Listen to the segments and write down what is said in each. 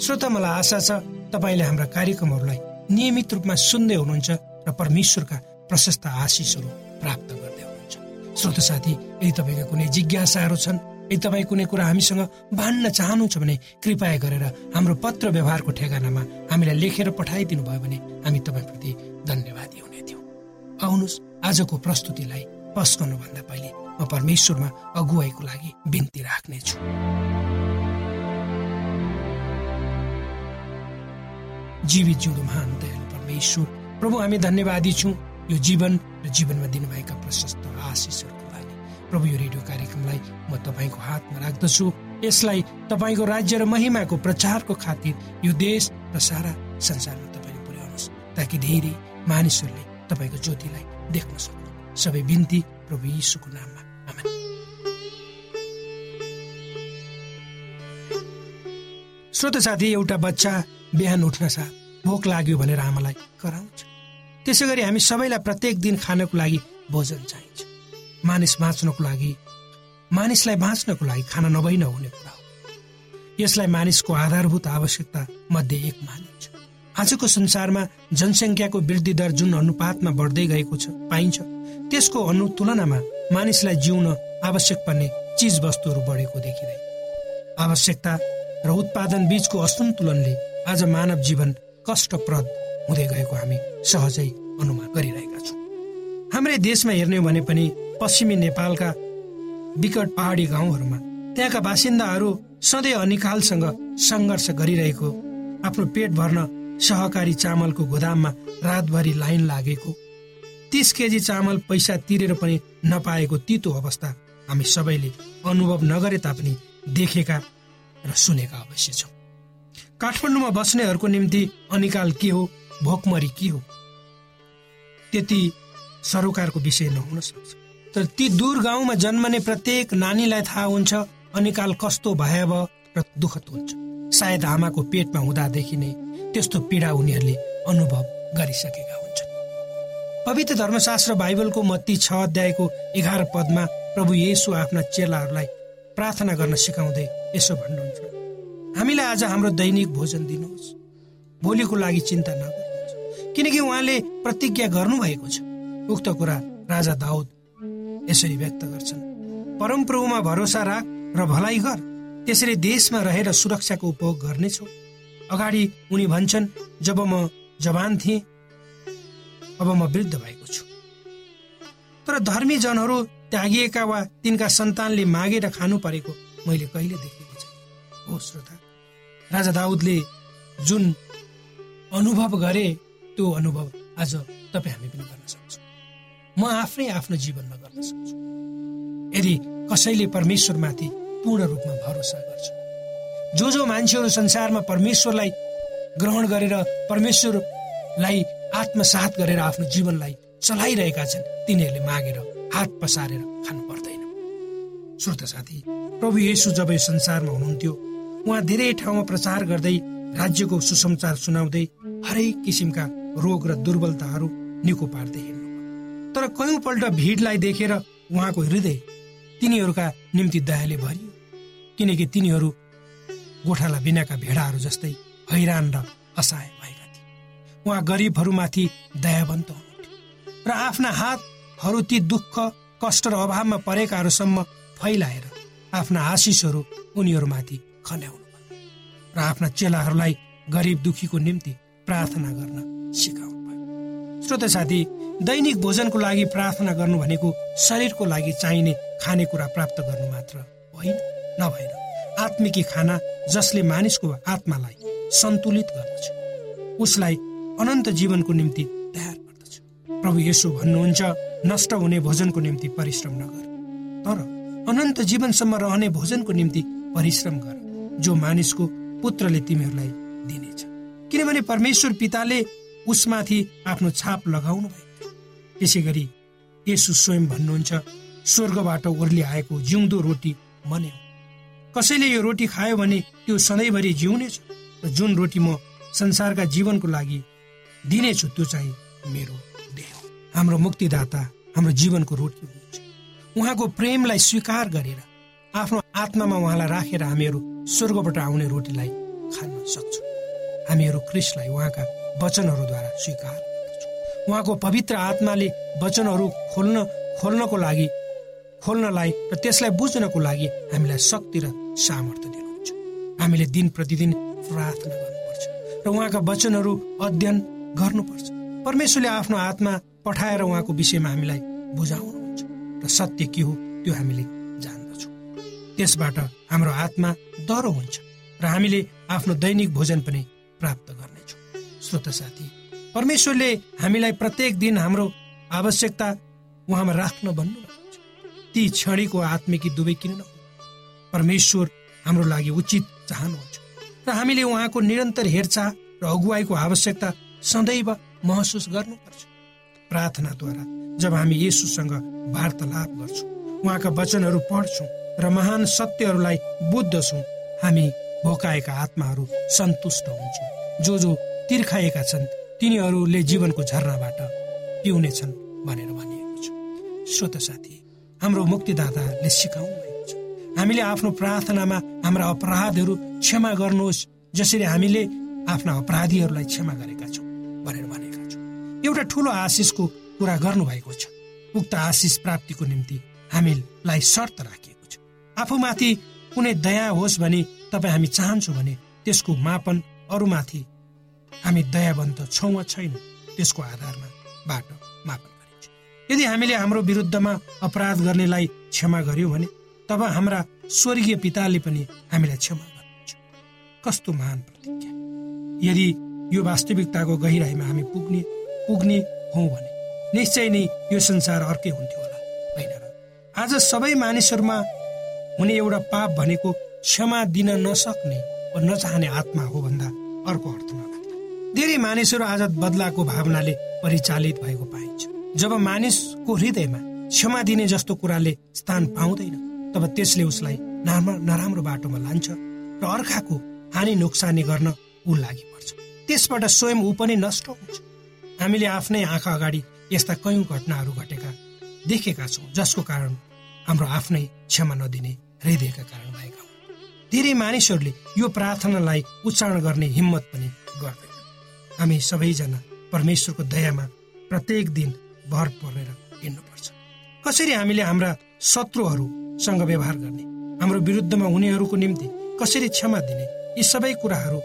श्रोता मलाई आशा छ तपाईँले हाम्रा कार्यक्रमहरूलाई नियमित रूपमा सुन्दै हुनुहुन्छ र परमेश्वरका प्रशस्त आशिषहरू प्राप्त गर्दै हुनुहुन्छ। श्रोत साथी यदि तपाईँका कुनै जिज्ञासाहरू छन् यदि तपाईँ कुनै कुरा हामीसँग भन्न चाहनुहुन्छ भने कृपया गरेर हाम्रो पत्र व्यवहारको ठेगानामा हामीलाई लेखेर पठाइदिनु भयो भने हामी तपाईँप्रति धन्यवादी हुने थियौँ। आउनुहोस् आजको प्रस्तुतिलाई पस्कनुभन्दा पहिले म परमेश्वरमा अगुवाईको लागि बिन्ती राख्नेछु। जीवित जिउँदो महान दयालु परमेश्वर। प्रभु हामी धन्यवादी छौँ। यो जीवन र जीवनमा दिनुभएका प्रशस्त आशिषहरूको लागि। प्रभु यो रेडियो कार्यक्रमलाई म तपाईँको हातमा राख्दछु। यसलाई तपाईँको राज्य र महिमाको प्रचारको खातिर यो देश र सारा संसारमा तपाईँले पुर्याउनुहोस्। ताकि धेरै मानिसहरूले तपाईँको ज्योतिलाई देख्न सक्नु। सबै बिन्ती प्रभु यीशुको नाममा। आमेन। श्रोत साथी एउटा बच्चा बिहान उठ्न साथ भोक लाग्यो भनेर आमालाई कराउँछ। त्यसै गरी हामी सबैलाई प्रत्येक दिन खानको लागि भोजन चाहिन्छ। मानिस बाँच्नको लागि मानिसलाई बाँच्नको लागि खाना नभई नहुने कुरा हो। यसलाई मानिसको आधारभूत आवश्यकता मध्ये एक मानिन्छ। आजको संसारमा जनसङ्ख्याको वृद्धि दर जुन अनुपातमा बढ्दै गएको छ पाइन्छ त्यसको अनुतुलनामा मानिसलाई जिउन आवश्यक पर्ने चिज वस्तुहरू बढेको देखिँदै। आवश्यकता र उत्पादन बीचको असन्तुलनले आज मानव जीवन कष्टप्रद हुँदै गएको हामी सहजै अनुमान गरिरहेका छौँ। हाम्रै देशमा हेर्ने हो भने पनि पश्चिमी नेपालका विकट पहाडी गाउँहरूमा त्यहाँका बासिन्दाहरू सधैँ अनिकालसँग सङ्घर्ष गरिरहेको आफ्नो पेट भर्न सहकारी चामलको गोदाममा रातभरि लाइन लागेको तिस केजी चामल पैसा तिरेर पनि नपाएको तितो अवस्था हामी सबैले अनुभव नगरे तापनि देखेका र सुनेका अवश्य छौँ। काठमाडौँमा बस्नेहरूको निम्ति अनिकाल के हो भोकमरी के हो? त्यति सरोकारको विषय नहुन सक्छ। तर ती दूर गाउँमा जन्मने प्रत्येक नानीलाई थाहा हुन्छ अनिकाल कस्तो भयावह र दुःखद हुन्छ। सायद आमाको पेटमा हुँदादेखि नै त्यस्तो पीडा उनीहरूले अनुभव गरिसकेका हुन्छन्। पवित्र धर्मशास्त्र बाइबलको मत्ती छ अध्यायको एघार पदमा प्रभु येसु आफ्ना चेलाहरूलाई प्रार्थना गर्न सिकाउँदै यसो भन्नुहुन्छ। हामीलाई आज हाम्रो दैनिक भोजन दिनुहोस्। भोलिको लागि चिन्ता नगर्नुहोस्। किनकि उहाँले प्रतिज्ञा गर्नुभएको छ। उक्त कुरा राजा दाउद यसरी व्यक्त गर्छन्। परमप्रभुमा भरोसा राख र भलाइ गर। त्यसरी देशमा रहेर सुरक्षाको उपभोग गर्नेछौ। अगाडि उनी भन्छन् जब म जवान थिएँ अब म वृद्ध भएको छु। तर धर्मी जनहरू त्यागिएका वा तिनका सन्तानले मागेर खानु परेको मैले कहिले छैन हो श्रोता राजा दाउदले जुन अनुभव गरे त्यो अनुभव आज तपाईँ हामी पनि गर्न सक्छौँ। म आफै आफ्नो जीवनमा गर्न सक्छु। यदि कसैले परमेश्वरमाथि पूर्ण रूपमा भरोसा गर्छ जो जो मान्छेहरू संसारमा परमेश्वरलाई ग्रहण गरेर परमेश्वरलाई आत्मसात गरेर आफ्नो जीवनलाई चलाइरहेका छन् तिनीहरूले मागेर हात पसारेर खानु पर्दैन। श्रोत साथी प्रभु येसु जब यो संसारमा हुनुहुन्थ्यो उहाँ धेरै ठाउँमा प्रचार गर्दै राज्यको सुसमाचार सुनाउँदै हरेक किसिमका रोग र दुर्बलताहरू निको पार्दै हिँड्नु तर कयौँपल्ट भिडलाई देखेर उहाँको हृदय तिनीहरूका निम्ति दयाले भरियो। किनकि तिनीहरू गोठाला बिनाका भेडाहरू जस्तै हैरान र असहाय भएका थिए उहाँ गरिबहरूमाथि दयावन्त हुनुहुन्थ्यो र आफ्ना हातहरू ती दुःख कष्ट र अभावमा परेकाहरूसम्म फैलाएर आफ्ना आशिषहरू उनीहरूमाथि खन्याउनु र आफ्ना चेलाहरूलाई गरिब दुखीको निम्ति प्रार्थना गर्न सिकाउनु भयो। श्रोत साथी दैनिक भोजनको लागि प्रार्थना गर्नु भनेको शरीरको लागि चाहिने खानेकुरा प्राप्त गर्नु मात्र होइन नभएर आत्मिकी खाना जसले मानिसको आत्मालाई सन्तुलित गर्दछ। उसलाई अनन्त जीवनको निम्ति तयार गर्दछ। प्रभु यसो भन्नुहुन्छ नष्ट हुने भोजनको निम्ति परिश्रम नगर तर अनन्त जीवनसम्म रहने भोजनको निम्ति परिश्रम गर। जो मानिसको पुत्रले तिमीहरूलाई दिनेछ। किनभने परमेश्वर पिताले उसमाथि आफ्नो छाप लगाउनु भएको त्यसै गरी यसु स्वयं भन्नुहुन्छ स्वर्गबाट ओर्ली आएको जिउँदो रोटी मने कसैले यो रोटी खायो भने त्यो सधैँभरि जिउनेछ र जुन रोटी म संसारका जीवनको लागि दिनेछु त्यो चाहिँ मेरो देह हो। हाम्रो मुक्तिदाता हाम्रो जीवनको रोटी हुनुहुन्छ। उहाँको प्रेमलाई स्वीकार गरेर आफ्नो आत्मामा उहाँलाई राखेर हामीहरू स्वर्गबाट आउने रोटीलाई खान सक्छौँ। हामीहरू क्रिस्टलाई उहाँका वचनहरूद्वारा स्वीकार उहाँको पवित्र आत्माले वचनहरू खोल्न खोल्नको लागि खोल्नलाई र त्यसलाई बुझ्नको लागि हामीलाई शक्ति र सामर्थ्य दिनुहुन्छ। हामीले दिन प्रतिदिन प्रार्थना गर्नुपर्छ र उहाँका वचनहरू अध्ययन गर्नुपर्छ। परमेश्वरले आफ्नो आत्मा पठाएर उहाँको विषयमा हामीलाई बुझाउनुहुन्छ। र सत्य के हो त्यो हामीले त्यसबाट हाम्रो आत्मा डह्रो हुन्छ र हामीले आफ्नो दैनिक भोजन पनि प्राप्त गर्नेछौँ। श्रोत साथी परमेश्वरले हामीलाई प्रत्येक दिन हाम्रो आवश्यकता उहाँमा राख्न भन्नु ती क्षणिको आत्मिकी दुवै किन परमेश्वर हाम्रो लागि उचित चाहनुहुन्छ र हामीले उहाँको निरन्तर हेरचाह र अगुवाईको आवश्यकता सदैव महसुस गर्नुपर्छ। प्रार्थनाद्वारा जब हामी यसुसँग वार्तालाप गर्छौँ उहाँका वचनहरू पढ्छौँ र महान सत्यहरूलाई बुझ्दछौँ हामी भोकाएका आत्माहरू सन्तुष्ट हुन्छौँ। जो जो तिर्खाएका छन् तिनीहरूले जीवनको झरनाबाट पिउनेछन् भनेर भनिएको छ। श्रोत साथी हाम्रो मुक्तिदाताले सिकाउनु भएको छ हामीले आफ्नो प्रार्थनामा हाम्रा अपराधहरू क्षमा गर्नुहोस् जसरी हामीले आफ्ना अपराधीहरूलाई क्षमा गरेका छौँ भनेर भनेका छौँ। एउटा ठुलो आशिषको कुरा गर्नुभएको छ। उक्त आशिष प्राप्तिको निम्ति हामीलाई शर्त छ आफूमाथि कुनै दया होस् भने तपाईँ हामी चाहन्छौँ भने त्यसको मापन अरूमाथि हामी दयावन्त छौँ वा छैनौँ त्यसको आधारमा बाटो मापन यदि हामीले हाम्रो विरुद्धमा अपराध गर्नेलाई क्षमा गर्यौँ भने तब हाम्रा स्वर्गीय पिताले पनि हामीलाई क्षमा गर्नुहुन्छ। कस्तो महान प्रतिज्ञा। यदि यो वास्तविकताको गहिराईमा हामी पुग्ने पुग्ने हौ भने निश्चय नै यो संसार अर्कै हुन्थ्यो होला होइन र आज सबै मानिसहरूमा हुने एउटा पाप भनेको क्षमा दिन नसक्ने वा नचाहने आत्मा हो भन्दा अर्को अर्थ नलाग्ला धेरै मानिसहरू आज बदलाको भावनाले परिचालित भएको पाइन्छ। जब मानिसको हृदयमा क्षमा दिने जस्तो कुराले स्थान पाउँदैन तब त्यसले उसलाई नराम्रो बाटोमा लान्छ र अर्काको हानि नोक्सानी गर्न ऊ लागि पर्छ। त्यसबाट स्वयं ऊ पनि नष्ट हुन्छ। हामीले आफ्नै आँखा अगाडि यस्ता कयौँ घटनाहरू घटेका देखेका छौँ जसको कारण हाम्रो आफ्नै क्षमा नदिने हृदयका कारण भएका हुन्। धेरै मानिसहरूले यो प्रार्थनालाई उच्चारण गर्ने हिम्मत पनि गर्दैन। हामी सबैजना परमेश्वरको दयामा प्रत्येक दिन भर परेर हिँड्नुपर्छ। कसरी हामीले हाम्रा शत्रुहरूसँग व्यवहार गर्ने हाम्रो विरुद्धमा हुनेहरूको निम्ति कसरी क्षमा दिने यी सबै कुराहरू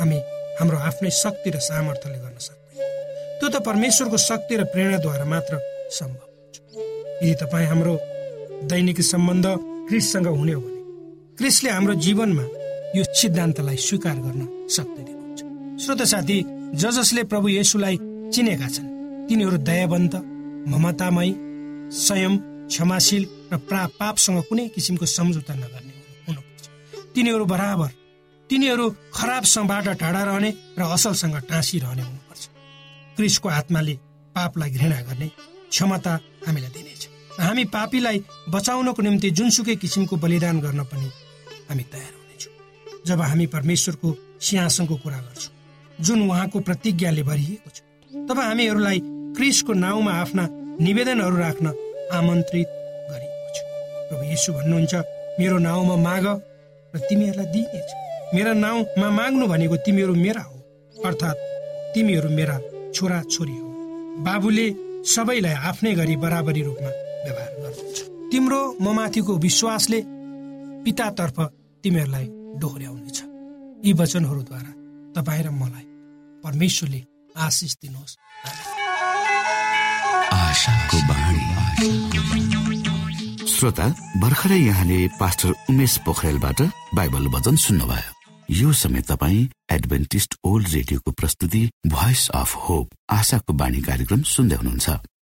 हामी हाम्रो आफ्नै शक्ति र सामर्थ्यले गर्न सक्दैन। त्यो त परमेश्वरको शक्ति र प्रेरणाद्वारा मात्र सम्भव हुन्छ। यदि तपाईँ हाम्रो दैनिक सम्बन्ध क्रिससँग हुने हो भने क्रिसले हाम्रो जीवनमा यो सिद्धान्तलाई स्वीकार गर्न सक्दैनुहुन्छ श्रोत साथी ज जसले प्रभु येसुलाई चिनेका छन्। तिनीहरू दयावन्त ममतामय संयम क्षमाशील र प्रा पापसँग कुनै किसिमको सम्झौता नगर्ने हुनुपर्छ। तिनीहरू बराबर। तिनीहरू खराबसँगबाट टाढा रहने र असलसँग टाँसिरहने हुनुपर्छ। क्रिसको आत्माले पापलाई घृणा गर्ने क्षमता हामीलाई दिनेछ। हामी पापीलाई बचाउनको निम्ति जुनसुकै किसिमको बलिदान गर्न पनि हामी तयार हुनेछौँ। जब हामी परमेश्वरको सिंहासनको कुरा गर्छौँ जुन उहाँको प्रतिज्ञाले भरिएको छ तब हामीहरूलाई क्रिसको नाउँमा आफ्ना निवेदनहरू राख्न आमन्त्रित गरिएको छ। प्रभु यीशु भन्नुहुन्छ मेरो नाउँमा माग र तिमीहरूलाई दिइनेछ मेरा नाउँमा माग्नु भनेको तिमीहरू मेरा हो अर्थात् तिमीहरू मेरा छोरा छोरी हो। बाबुले सबैलाई आफ्नै गरी बराबरी रूपमा व्यवहार गर्नुहुन्छ तिम्रो ममाथिको विश्वासले पितातर्फ तिमीहरूलाई डोहोऱ्याउनेछ यी वचनहरूद्वारा तपाईँ र मलाई परमेश्वरले आशिष दिनुहोस्। श्रोता भर्खरै यहाँले पास्टर उमेश पोखरेलबाट बाइबल वचन सुन्नुभयो। यो समय तपाईँ एडभेन्टिस्ट ओल्ड रेडियोको प्रस्तुति भोइस अफ होप आशाको बाणी कार्यक्रम सुन्दै हुनुहुन्छ।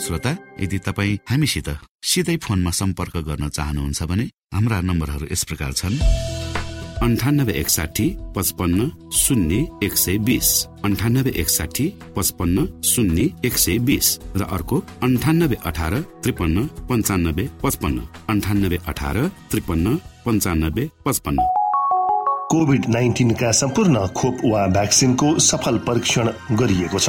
श्रोता यदि तपाईँ हामीसित सिधै फोनमा सम्पर्क गर्न चाहनुहुन्छ भने हाम्रा नम्बरहरू यस प्रकार छन्। अन्ठानब्बे एकसाठी पचपन्न शून्य एक सय बिस। अन्ठानब्बे एकसाठी पचपन्न शून्य एक सय बिस। र अर्को अन्ठानब्बे अठार त्रिपन्न पन्चानब्बे पचपन्न। अन्ठानब्बे अठार त्रिपन्न पन्चानब्बे पचपन्न। कोभिड नाइन्टिनका सम्पूर्ण खोप वा भ्याक्सिनको सफल परीक्षण गरिएको छ।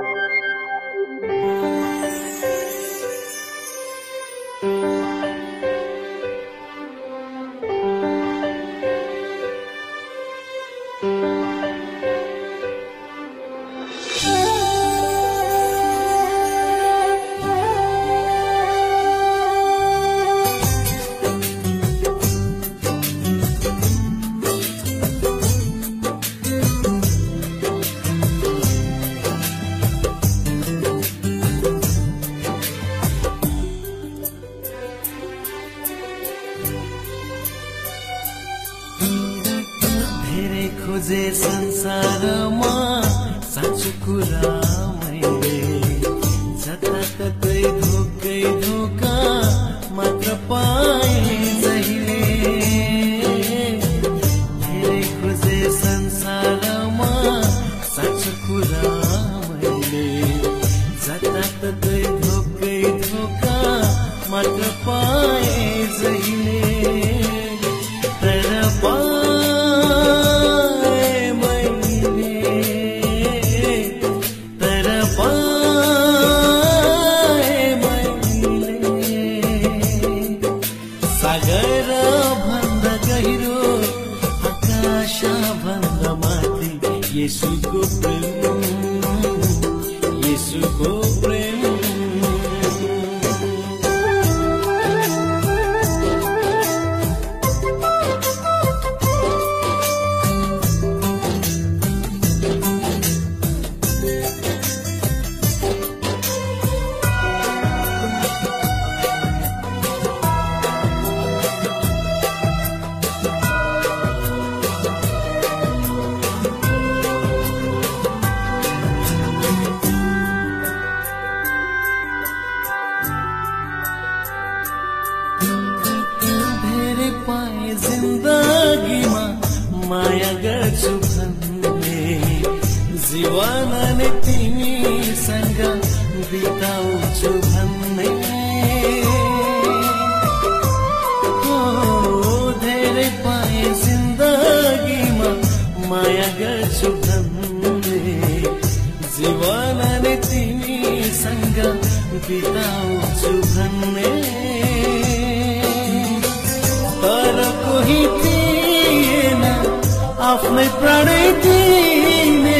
आफ्नै प्राणै दिने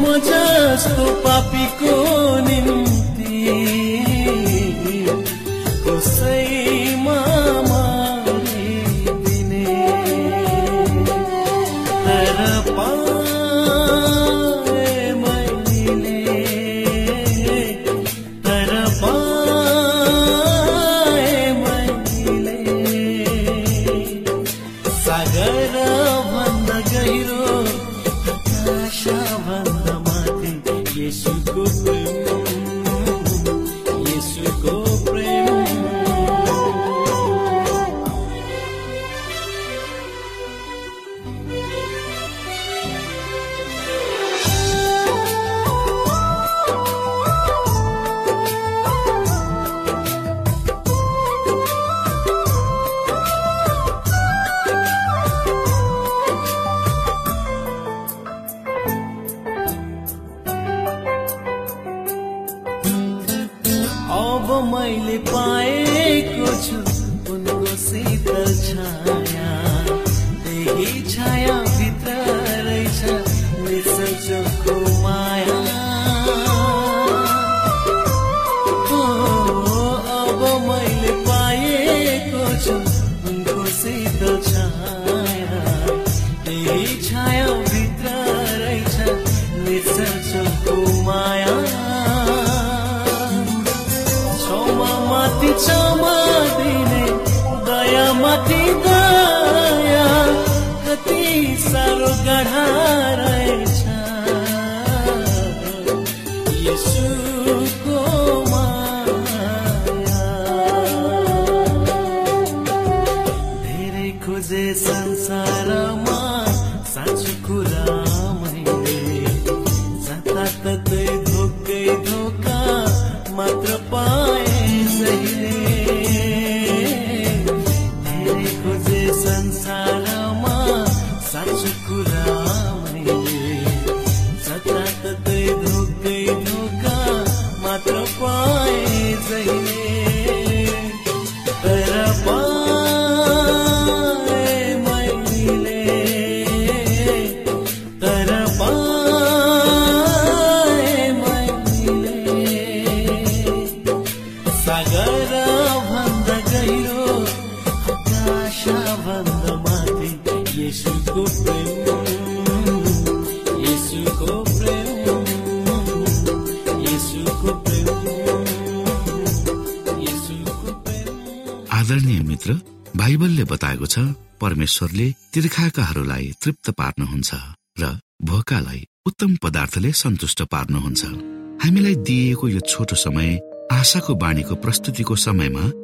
म जस्तो पापीको निम्ति प्रेम प्रेम प्रेम प्रेम आदरणीय मित्र बाइबलले बताएको छ परमेश्वरले तिर्खाकाहरूलाई तृप्त पार्नुहुन्छ र भोकालाई उत्तम पदार्थले सन्तुष्ट पार्नुहुन्छ। हामीलाई दिइएको यो छोटो समय आशाको बाणीको प्रस्तुतिको समयमा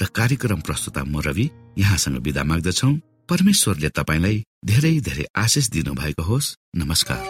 र कार्यक्रम प्रस्तुता म रवि यहाँसँग विदा माग्दछौ। परमेश्वरले तपाईँलाई धेरै धेरै आशिष दिनु भएको होस्। नमस्कार।